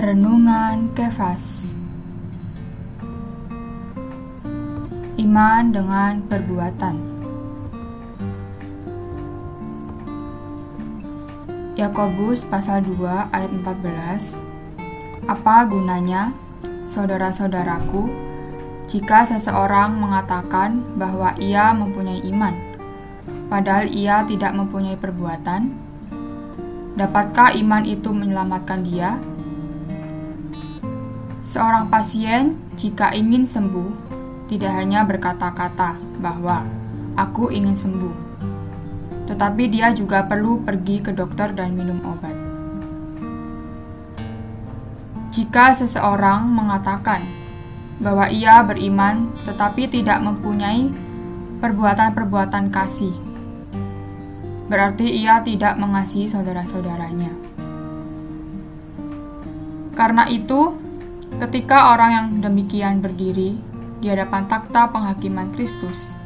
Renungan Kefas Iman dengan perbuatan Yakobus pasal 2 ayat 14 Apa gunanya, saudara-saudaraku, jika seseorang mengatakan bahwa ia mempunyai iman, padahal ia tidak mempunyai perbuatan? Dapatkah iman itu menyelamatkan dia? Seorang pasien, jika ingin sembuh, tidak hanya berkata-kata bahwa "aku ingin sembuh", tetapi dia juga perlu pergi ke dokter dan minum obat. Jika seseorang mengatakan bahwa ia beriman tetapi tidak mempunyai perbuatan-perbuatan kasih, berarti ia tidak mengasihi saudara-saudaranya. Karena itu, Ketika orang yang demikian berdiri di hadapan takhta penghakiman Kristus,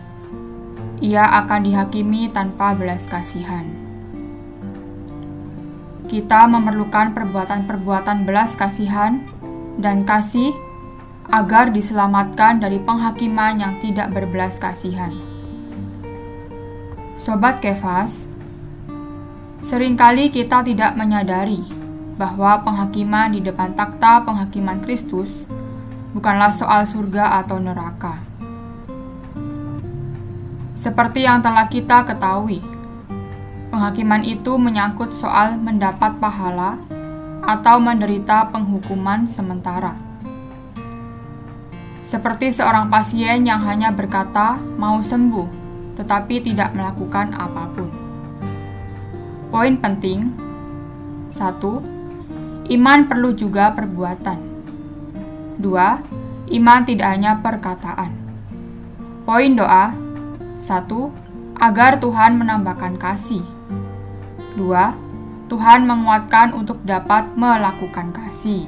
ia akan dihakimi tanpa belas kasihan. Kita memerlukan perbuatan-perbuatan belas kasihan dan kasih agar diselamatkan dari penghakiman yang tidak berbelas kasihan. Sobat Kefas, sering kali kita tidak menyadari bahwa penghakiman di depan takhta penghakiman Kristus bukanlah soal surga atau neraka. Seperti yang telah kita ketahui, penghakiman itu menyangkut soal mendapat pahala atau menderita penghukuman sementara. Seperti seorang pasien yang hanya berkata mau sembuh, tetapi tidak melakukan apa pun. Poin penting: satu, Iman perlu juga perbuatan. Dua, iman tidak hanya perkataan. Poin doa. Satu, agar Tuhan menambahkan kasih. Dua, Tuhan menguatkan untuk dapat melakukan kasih.